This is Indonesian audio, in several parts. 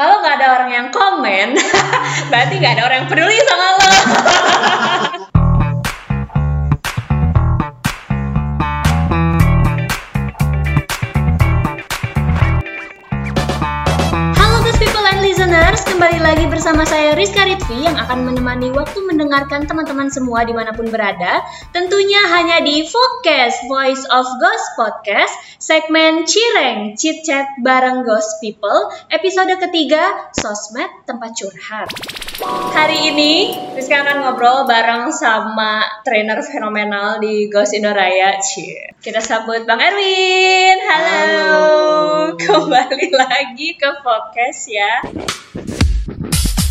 Kalau nggak ada orang yang komen, berarti nggak ada orang yang peduli sama lo. kembali lagi bersama saya Rizka Ritvi yang akan menemani waktu mendengarkan teman-teman semua di mana pun berada. Tentunya hanya di Focus Voice of Ghost Podcast, segmen Cireng, Chit Chat bareng Ghost People, episode ketiga, Sosmed Tempat Curhat. Hari ini Rizka akan ngobrol bareng sama trainer fenomenal di Ghost Indoraya. Cie. Kita sambut Bang Erwin. Halo. Halo. Kembali lagi ke Focus ya.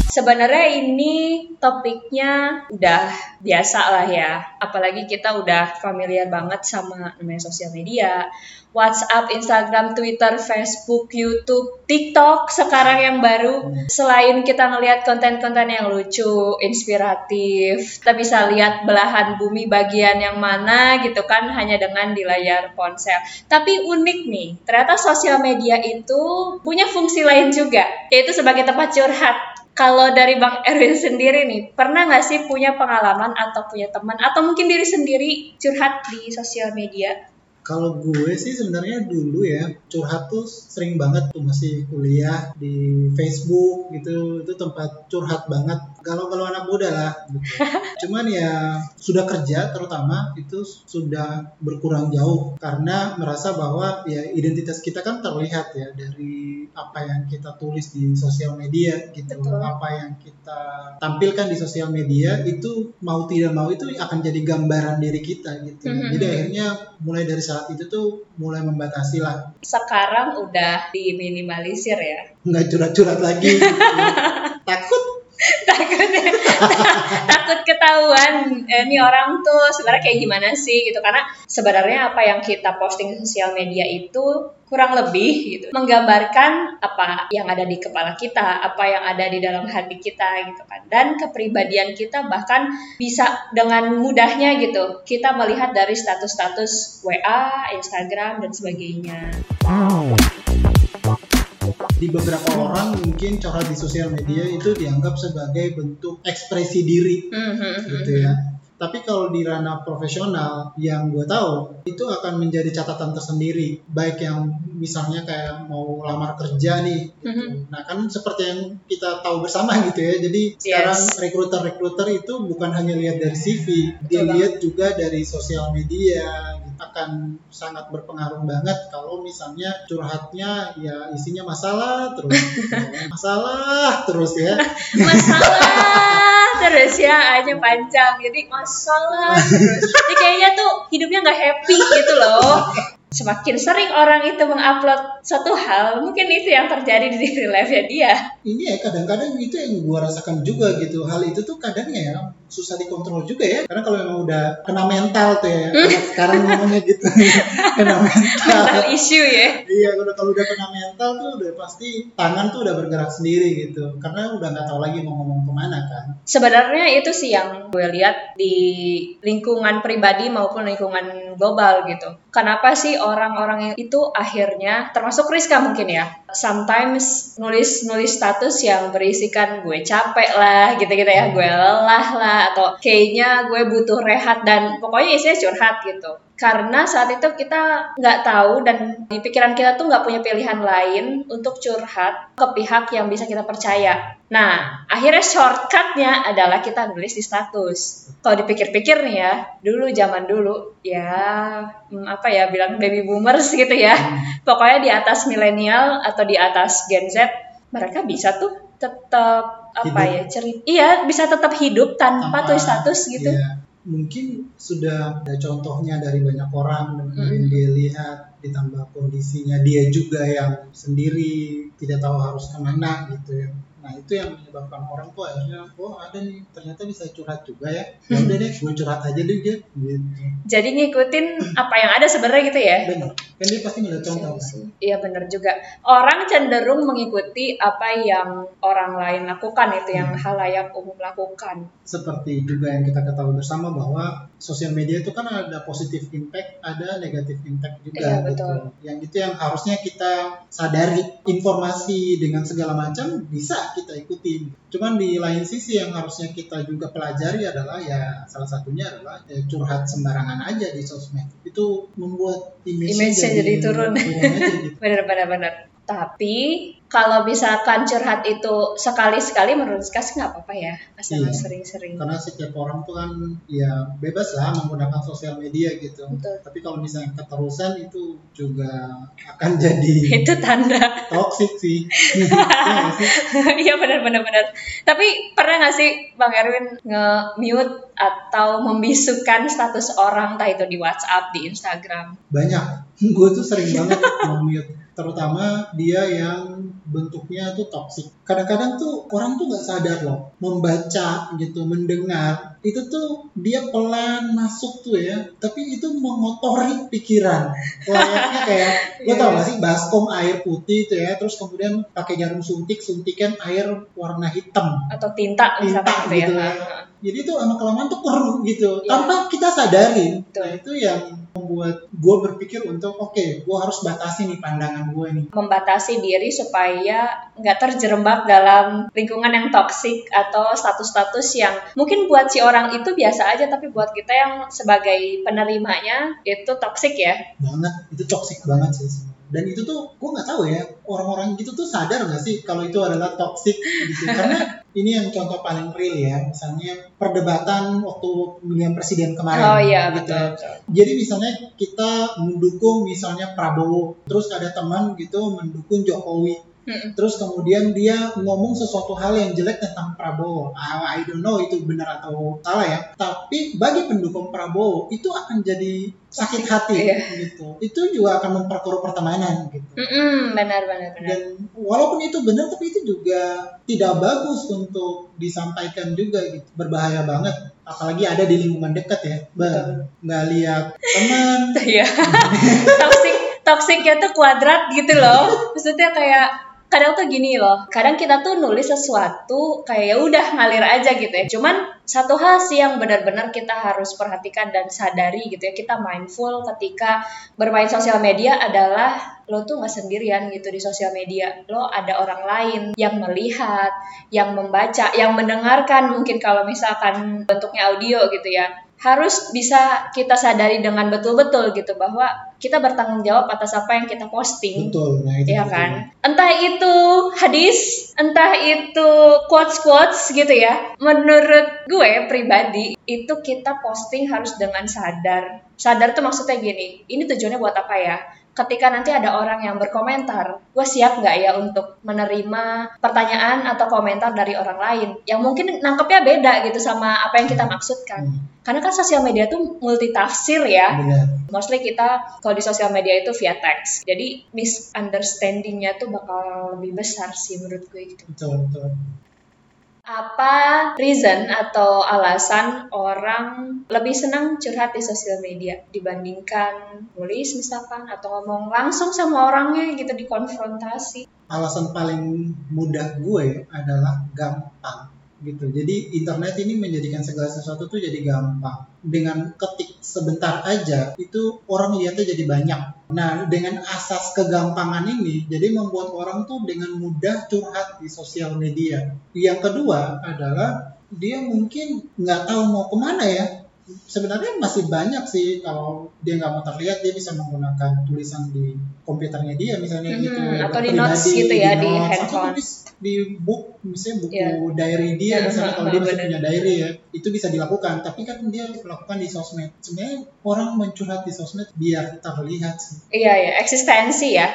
Sebenarnya ini topiknya udah biasa lah ya. Apalagi kita udah familiar banget sama namanya sosial media. WhatsApp, Instagram, Twitter, Facebook, YouTube, TikTok sekarang yang baru. Selain kita ngelihat konten-konten yang lucu, inspiratif, kita bisa lihat belahan bumi bagian yang mana gitu kan hanya dengan di layar ponsel. Tapi unik nih, ternyata sosial media itu punya fungsi lain juga, yaitu sebagai tempat curhat. Kalau dari Bang Erwin sendiri nih, pernah nggak sih punya pengalaman atau punya teman? Atau mungkin diri sendiri curhat di sosial media? Kalau gue sih sebenarnya dulu ya curhat tuh sering banget tuh masih kuliah di Facebook gitu. Itu tempat curhat banget kalau kalau anak muda lah gitu. cuman ya sudah kerja terutama itu sudah berkurang jauh karena merasa bahwa ya identitas kita kan terlihat ya dari apa yang kita tulis di sosial media gitu Betul. apa yang kita tampilkan di sosial media itu mau tidak mau itu akan jadi gambaran diri kita gitu Mhm. jadi akhirnya mulai dari saat itu tuh mulai membatasi lah Sekarang udah diminimalisir ya. nggak curhat-curhat lagi gitu. takut takut ketahuan eh, ini orang tuh sebenarnya kayak gimana sih? Gitu. Karena sebenarnya apa yang kita posting di sosial media itu kurang lebih gitu menggambarkan apa yang ada di kepala kita apa yang ada di dalam hati kita gitu kan. Dan kepribadian kita bahkan bisa dengan mudahnya gitu kita melihat dari status-status WA, Instagram dan sebagainya. Di beberapa orang mungkin curhat di sosial media itu dianggap sebagai bentuk ekspresi diri Mhm, gitu ya. Tapi kalau di ranah profesional yang gue tahu itu akan menjadi catatan tersendiri. Baik yang misalnya kayak mau lamar kerja nih. gitu. Nah kan seperti yang kita tahu bersama gitu ya. Jadi sekarang rekruter-rekruter itu bukan hanya lihat dari CV, dia Betul lihat juga dari sosial media. Akan sangat berpengaruh banget kalau misalnya curhatnya ya isinya masalah terus, masalah terus ya. masalah terus ya aja panjang. Jadi masalah terus. Jadi kayaknya tuh hidupnya nggak happy gitu loh. Semakin sering orang itu mengupload suatu hal mungkin itu yang terjadi di real life ya dia. Ini ya kadang-kadang itu yang gua rasakan juga gitu. Hal itu tuh kadang ya susah dikontrol juga ya. Karena kalau memang udah kena mental tuh ya anak sekarang ngomongnya gitu. Kena mental. Mental issue ya. Iya udah kalau udah kena mental tuh udah pasti tangan tuh udah bergerak sendiri gitu. Karena udah nggak tahu lagi mau ngomong ke mana kan. Sebenarnya itu sih yang gue lihat di lingkungan pribadi maupun lingkungan global gitu. Kenapa sih orang-orang itu akhirnya termasuk Rizka mungkin ya. Sometimes nulis nulis status yang berisikan gue capek lah gitu-gitu ya. Gue lelah lah atau kayaknya gue butuh rehat dan pokoknya isinya curhat gitu karena saat itu kita nggak tahu dan di pikiran kita tuh nggak punya pilihan lain untuk curhat ke pihak yang bisa kita percaya. Nah, akhirnya shortcutnya adalah kita nulis di status. Kalau dipikir-pikir nih ya, dulu zaman dulu ya hmm, apa ya bilang baby boomers gitu ya. Pokoknya di atas milenial atau di atas Gen Z mereka bisa tuh tetap apa Hidup. ya cerita iya bisa tetap hidup tanpa, tulis status gitu. iya, mungkin sudah ada contohnya dari banyak orang dan Hmm. kemudian dia lihat ditambah kondisinya dia juga yang sendiri tidak tahu harus ke mana gitu ya. Nah itu yang menyebabkan orang tuh akhirnya oh ada nih ternyata bisa curhat juga ya. Ya udah deh gue curhat aja deh gitu. Jadi ngikutin apa yang ada sebenarnya gitu ya. benar kan dia pasti ngeliat contoh kan Iya benar juga. Orang cenderung mengikuti apa yang orang lain lakukan itu yang Hmm. halayak umum lakukan. seperti juga yang kita ketahui bersama bahwa sosial media itu kan ada positif impact ada negatif impact juga Iya, betul. Yang itu yang harusnya kita sadari informasi dengan segala macam bisa kita ikuti. Cuman di lain sisi yang harusnya kita juga pelajari adalah ya salah satunya adalah ya, curhat sembarangan aja di sosmed. Itu membuat image, jadi turun. aja gitu. Bener bener bener. Tapi kalau misalkan curhat itu sekali-sekali menurut Ska sih nggak apa-apa ya, asal Iya. sering-sering. Karena setiap orang tuh kan ya bebas lah menggunakan sosial media gitu. Betul. Tapi kalau misalnya keterusan itu juga akan jadi Itu tanda. toxic sih. Iya sih? Iya benar benar benar. Tapi pernah nggak sih Bang Erwin nge-mute atau membisukan status orang entah itu di WhatsApp, di Instagram? banyak gue tuh sering banget mute terutama dia yang bentuknya tuh toxic. Kadang-kadang tuh orang tuh nggak sadar loh membaca gitu mendengar itu tuh dia pelan masuk tuh ya. Tapi itu mengotori pikiran. Layaknya kayak lo tau gak sih baskom air putih itu ya terus kemudian pakai jarum suntik suntikan air warna hitam. Atau tinta misalkan Tinta gitu ya. gitu ya. Jadi itu lama kelamaan tuh keruh gitu Iya. tanpa kita sadarin Betul. nah itu yang membuat gue berpikir untuk oke gue harus batasi nih pandangan gue nih membatasi diri supaya nggak terjerembab dalam lingkungan yang toksik atau status-status yang mungkin buat si orang itu biasa aja tapi buat kita yang sebagai penerimanya itu toksik ya banget itu toxic banget sih. Dan itu tuh gue nggak tahu ya orang-orang gitu tuh sadar nggak sih kalau itu adalah toxic gitu karena ini yang contoh paling real ya misalnya perdebatan waktu pemilihan presiden kemarin oh iya gitu betul, betul. Jadi misalnya kita mendukung misalnya Prabowo, terus ada teman gitu mendukung Jokowi. Terus kemudian dia ngomong sesuatu hal yang jelek tentang Prabowo. Ah, I don't know itu benar atau salah ya. Tapi bagi pendukung Prabowo itu akan jadi sakit hati Iya. gitu. Itu juga akan memperkeruh pertemanan gitu. Benar benar benar Dan walaupun itu benar tapi itu juga tidak bagus untuk disampaikan juga gitu. Berbahaya banget. Apalagi ada di lingkungan dekat ya. Bah, nggak lihat teman, Iya. toxic toksiknya tuh kuadrat gitu loh. Maksudnya kayak kadang tuh gini loh. Kadang kita tuh nulis sesuatu kayak ya udah ngalir aja gitu ya. Cuman satu hal sih yang benar-benar kita harus perhatikan dan sadari gitu ya. Kita mindful ketika bermain sosial media adalah lo tuh nggak sendirian gitu di sosial media. Lo ada orang lain yang melihat, yang membaca, yang mendengarkan mungkin kalau misalkan bentuknya audio gitu ya harus bisa kita sadari dengan betul-betul gitu bahwa kita bertanggung jawab atas apa yang kita posting. betul. Nah itu Iya betul. kan? Entah itu hadis, entah itu quotes-quotes gitu ya. Menurut gue pribadi, itu kita posting harus dengan sadar. Sadar tuh maksudnya gini, ini tujuannya buat apa ya? Ketika nanti ada orang yang berkomentar, gue siap nggak ya untuk menerima pertanyaan atau komentar dari orang lain yang mungkin nangkepnya beda gitu sama apa yang kita maksudkan. Hmm, Karena kan sosial media tuh multitafsir ya. benar. Mostly kita kalau di sosial media itu via teks. Jadi misunderstanding-nya tuh bakal lebih besar sih menurut gue gitu. Betul, betul. Apa reason atau alasan orang lebih senang curhat di sosial media dibandingkan nulis misalkan atau ngomong langsung sama orangnya gitu dikonfrontasi. Alasan paling mudah gue adalah gampang gitu. Jadi internet ini menjadikan segala sesuatu tuh jadi gampang. Dengan ketik sebentar aja itu orang lihatnya jadi banyak. Nah, dengan asas kegampangan ini jadi membuat orang tuh dengan mudah curhat di sosial media. Yang kedua adalah dia mungkin nggak tahu mau ke mana ya. Sebenarnya masih banyak sih kalau dia nggak mau terlihat dia bisa menggunakan tulisan di komputernya dia misalnya Mhm, gitu atau di notes gitu ya, di notes, atau handphone. tulis di book misalnya buku Iya. diary dia Ya, misalnya kalau dia benar. punya diary ya itu bisa dilakukan tapi kan dia melakukan di sosmed sebenarnya orang mencurhat di sosmed biar terlihat sih Iya ya, eksistensi ya.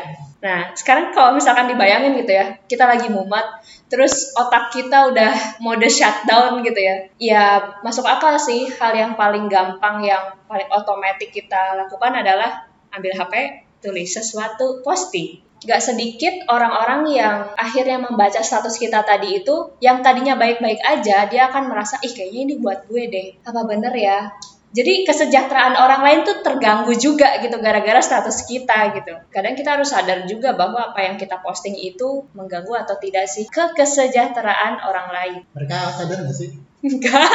Nah, sekarang kalau misalkan dibayangin gitu ya, kita lagi mumet, terus otak kita udah mode shutdown gitu ya. Ya, masuk akal sih hal yang paling gampang, yang paling otomatis kita lakukan adalah ambil HP, tulis sesuatu, posting. Gak sedikit orang-orang yang akhirnya membaca status kita tadi itu, yang tadinya baik-baik aja, dia akan merasa, ih kayaknya ini buat gue deh. Apa bener ya? Jadi kesejahteraan orang lain tuh terganggu juga gitu gara-gara status kita gitu. Kadang kita harus sadar juga bahwa apa yang kita posting itu mengganggu atau tidak sih ke kesejahteraan orang lain. mereka sadar nggak sih Enggak.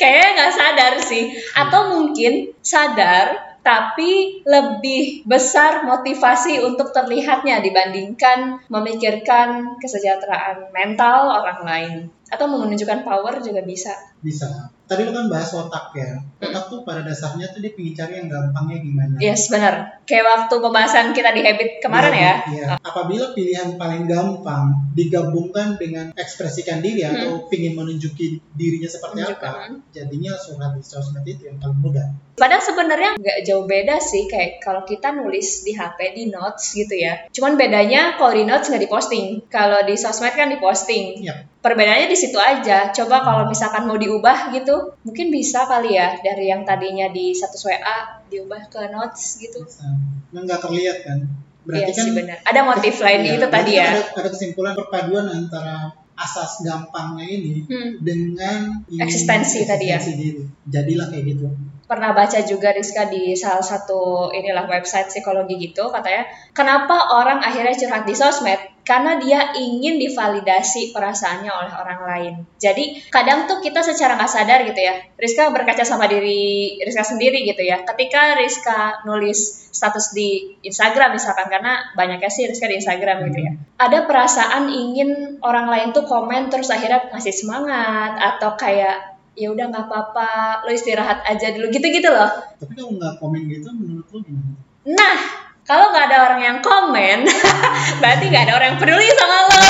Kayaknya nggak sadar sih. Atau mungkin sadar tapi lebih besar motivasi untuk terlihatnya dibandingkan memikirkan kesejahteraan mental orang lain atau menunjukkan power juga bisa. Bisa. Tadi lu kan bahas otak ya. Otak tuh pada dasarnya tuh dia pengen cari yang gampangnya gimana. Yes, benar. Kayak waktu pembahasan kita di habit kemarin Iya, ya. iya. Apabila pilihan paling gampang digabungkan dengan ekspresikan diri atau ingin menunjuki dirinya seperti Menunjukkan, apa, hmm. jadinya surat di sosmed itu yang paling mudah. Padahal sebenarnya nggak jauh beda sih kayak kalau kita nulis di HP di notes gitu ya. Cuman bedanya kalau di notes nggak diposting, kalau di sosmed kan diposting. Iya. Perbedaannya di situ aja. Coba kalau misalkan mau diubah gitu, mungkin bisa kali ya dari yang tadinya di status WA diubah ke notes gitu. Bisa. Nah, nggak terlihat kan. Berarti Iya kan sih benar. Ada motif lain Iya, itu tadi ya. Ada, ada kesimpulan perpaduan antara asas gampangnya ini Hmm. dengan ini- Eksistensi tadi ya. eksistensi diri. Jadilah kayak gitu. pernah baca juga Rizka di salah satu inilah website psikologi gitu katanya kenapa orang akhirnya curhat di sosmed karena dia ingin divalidasi perasaannya oleh orang lain. Jadi kadang tuh kita secara nggak sadar gitu ya Rizka berkaca sama diri Rizka sendiri gitu ya. Ketika Rizka nulis status di Instagram misalkan karena banyaknya sih Rizka di Instagram gitu ya. Ada perasaan ingin orang lain tuh komen terus akhirnya ngasih semangat atau kayak ya udah nggak apa-apa lo istirahat aja dulu gitu-gitu loh. Tapi kalau nggak komen gitu, menurut lu gimana? nah kalau nggak ada orang yang komen berarti nggak ada orang yang peduli sama lo.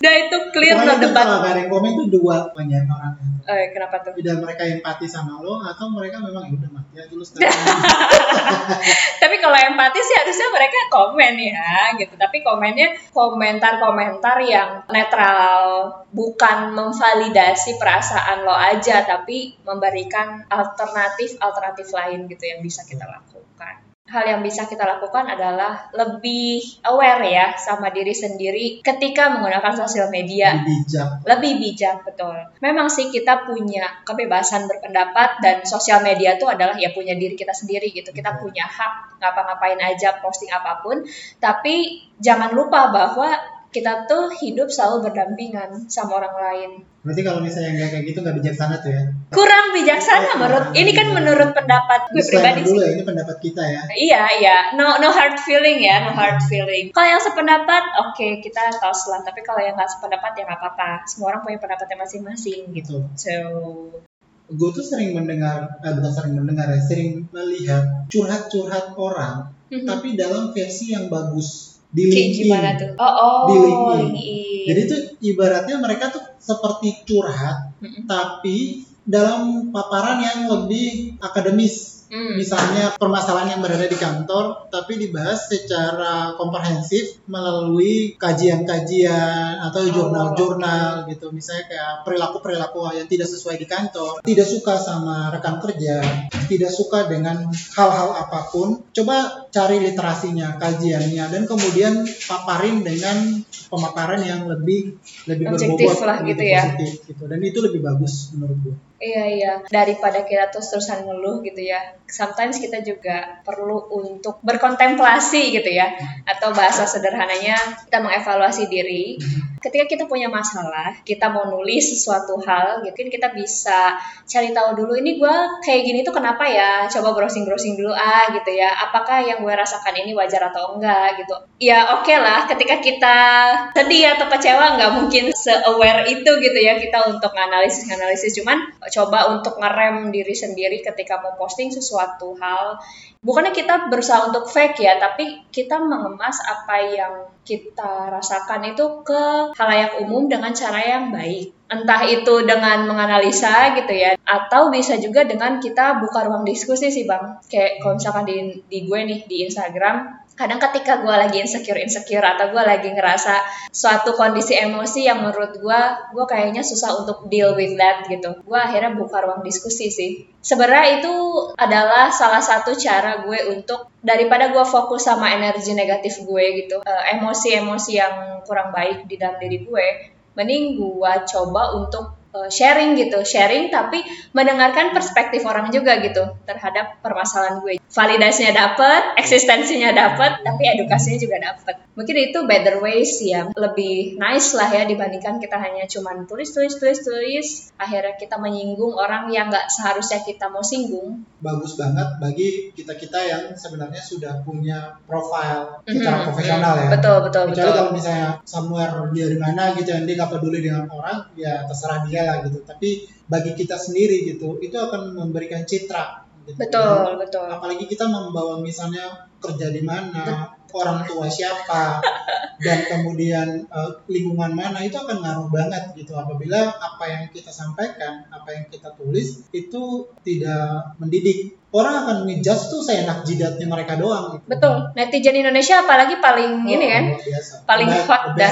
Udah itu clear Pokoknya itu debat. kalau nggak ada yang komen tuh dua banyak orang. eh, kenapa tuh? Tidak mereka empati sama lo atau mereka memang ya udah mati aja lu sekarang. tapi kalau empati sih harusnya mereka komen ya gitu. Tapi komennya komentar-komentar yang netral bukan memvalidasi perasaan lo aja tapi memberikan alternatif alternatif lain gitu yang bisa kita lakukan hal yang bisa kita lakukan adalah lebih aware ya sama diri sendiri ketika menggunakan sosial media Lebih bijak. lebih bijak betul. Memang sih kita punya kebebasan berpendapat dan sosial media itu adalah ya punya diri kita sendiri gitu. Kita Betul. punya hak ngapa-ngapain aja, posting apa pun. Tapi jangan lupa bahwa kita tuh hidup selalu berdampingan sama orang lain. Berarti kalau misalnya nggak kayak gitu nggak bijaksana tuh ya. Kurang bijaksana menurut ini kan menurut pendapat gue pribadi dulu sih. ya, ini pendapat kita ya. Iya, iya. No no hard feeling ya, no hard feeling. Kalau yang sependapat, oke kita tos lah. Tapi kalau yang nggak sependapat ya nggak apa-apa. Semua orang punya pendapatnya masing-masing gitu. So, Gue tuh sering mendengar, eh, bukan sering mendengar ya, sering melihat curhat-curhat orang, Mhm. tapi dalam versi yang bagus di Kayak LinkedIn. gimana tuh? Oh, oh, Di LinkedIn. LinkedIn. Jadi itu ibaratnya mereka tuh seperti curhat, Mm-mm. tapi dalam paparan yang lebih akademis. Hmm. Misalnya permasalahan yang berada di kantor, tapi dibahas secara komprehensif melalui kajian-kajian atau Oh, jurnal-jurnal gitu. Misalnya kayak perilaku-perilaku yang tidak sesuai di kantor, tidak suka sama rekan kerja, tidak suka dengan hal-hal apa pun. Coba cari literasinya, kajiannya, dan kemudian paparin dengan pemaparan yang lebih lebih Objektif berbobot, lah lebih gitu ya. positif gitu. Dan itu lebih bagus menurut gue. Iya iya, daripada kita terus-terusan ngeluh gitu ya. Sometimes kita juga perlu untuk berkontemplasi gitu ya. Atau bahasa sederhananya kita mengevaluasi diri. Ketika kita punya masalah, kita mau nulis sesuatu hal, mungkin kita bisa cari tahu dulu ini gua kayak gini tuh kenapa ya? Coba browsing-browsing dulu ah gitu ya. Apakah yang gue rasakan ini wajar atau enggak gitu. Ya oke lah, ketika kita sedih atau kecewa nggak mungkin se-aware itu gitu ya kita untuk nganalisis-nganalisis. Cuman coba untuk ngerem diri sendiri ketika mau posting sesuatu hal. Bukannya kita berusaha untuk fake ya, tapi kita mengemas apa yang kita rasakan itu ke halayak umum dengan cara yang baik. Entah itu dengan menganalisa gitu ya, atau bisa juga dengan kita buka ruang diskusi sih bang. Kayak kalau misalkan di, di gue nih di Instagram, kadang ketika gue lagi insecure insecure atau gue lagi ngerasa suatu kondisi emosi yang menurut gue gue kayaknya susah untuk deal with that gitu. Gue akhirnya buka ruang diskusi sih. Sebenarnya itu adalah salah satu cara gue untuk daripada gue fokus sama energi negatif gue gitu eh, emosi-emosi yang kurang baik di dalam diri gue mending gue coba untuk sharing gitu, sharing tapi mendengarkan perspektif orang juga gitu terhadap permasalahan gue. Validasinya dapat, eksistensinya dapat, tapi edukasinya juga dapat. Mungkin itu better ways ya, lebih nice lah ya dibandingkan kita hanya cuman tulis tulis tulis tulis, akhirnya kita menyinggung orang yang nggak seharusnya kita mau singgung. bagus banget bagi kita kita yang sebenarnya sudah punya profile secara Mhm, profesional ya Betul, betul, kecuali betul. kalau misalnya somewhere dia di mana gitu yang dia nggak peduli dengan orang ya terserah dia lah gitu tapi bagi kita sendiri gitu itu akan memberikan citra gitu. Betul, betul. apalagi kita membawa misalnya kerja di mana orang tua siapa dan kemudian eh, lingkungan mana itu akan ngaruh banget gitu apabila apa yang kita sampaikan apa yang kita tulis itu tidak mendidik orang akan ngejudge tuh seenak jidatnya mereka doang gitu. Betul. Netizen Indonesia apalagi paling Oh, ini kan. biasa. paling hot the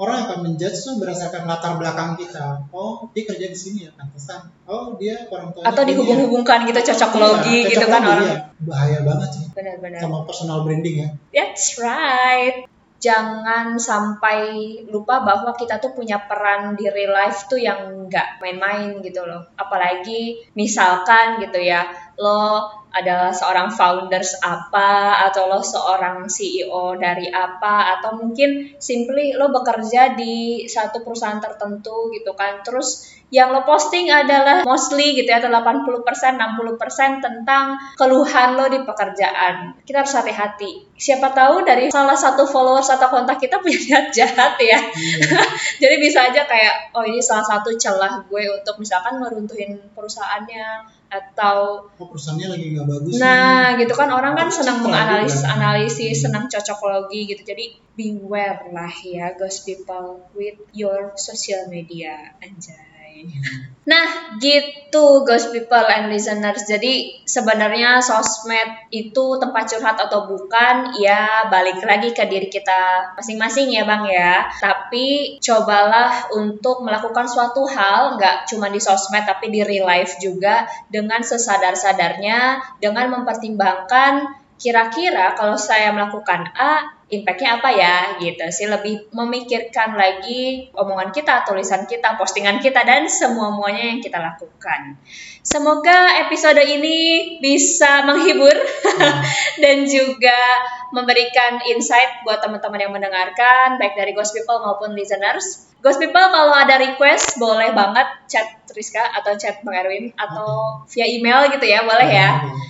Orang akan menjudge tuh berdasarkan latar belakang kita. Oh, dia kerja di sini ya, pantesan. Oh, dia orang tua. Atau dihubung-hubungkan gitu cocok logi gitu kan orang. Bahaya banget sih Benar-benar. sama personal branding ya. That's right. Jangan sampai lupa bahwa kita tuh punya peran di real life tuh yang nggak main-main gitu loh. Apalagi misalkan gitu ya, lo adalah seorang founders apa atau lo seorang CEO dari apa atau mungkin simply lo bekerja di satu perusahaan tertentu gitu kan. Terus yang lo posting adalah mostly gitu ya atau 80% 60% tentang keluhan lo di pekerjaan. Kita harus hati-hati. Siapa tahu dari salah satu followers atau kontak kita punya niat jahat ya. Hmm. Jadi bisa aja kayak oh ini salah satu celah gue untuk misalkan ngeruntuhin perusahaannya atau Oh, perusahaannya lagi nggak bagus nih. Nah, gitu kan orang kan senang menganalisis juga. analisis, senang cocokologi gitu. Jadi beware lah ya ghost people with your social media anjay. Nah, gitu ghost people and listeners. Jadi sebenarnya sosmed itu tempat curhat atau bukan? Ya balik lagi ke diri kita masing-masing ya bang ya. Tapi cobalah untuk melakukan suatu hal nggak cuma di sosmed tapi di real life juga dengan sesadar-sadarnya dengan mempertimbangkan kira-kira kalau saya melakukan A, impactnya apa ya gitu sih lebih memikirkan lagi omongan kita, tulisan kita, postingan kita dan semua-muanya yang kita lakukan. Semoga episode ini bisa menghibur dan juga memberikan insight buat teman-teman yang mendengarkan baik dari Ghost People maupun listeners. Ghost People kalau ada request boleh banget chat Rizka atau chat Bang Erwin atau via email gitu ya, boleh ya.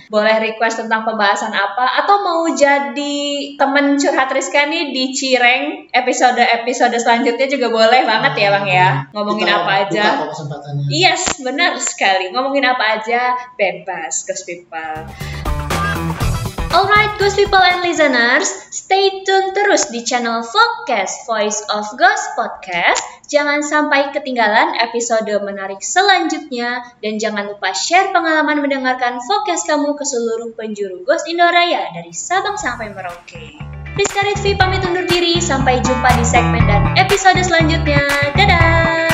Boleh request tentang pembahasan apa atau mau jadi temen curhat Rizka nih di Cireng episode-episode selanjutnya juga boleh banget ya Bang ya. Ngomongin Kita apa aja. Yes, benar sekali. Ngomongin apa aja bebas, Ghost People. Alright, Ghost People and listeners, stay tune terus di channel Vlogcast Voice of Ghost Podcast. Jangan sampai ketinggalan episode menarik selanjutnya dan jangan lupa share pengalaman mendengarkan Vlogcast kamu ke seluruh penjuru Ghost Indoraya dari Sabang sampai Merauke. Rizka Ritvi pamit undur diri, sampai jumpa di segmen dan episode selanjutnya. Dadah!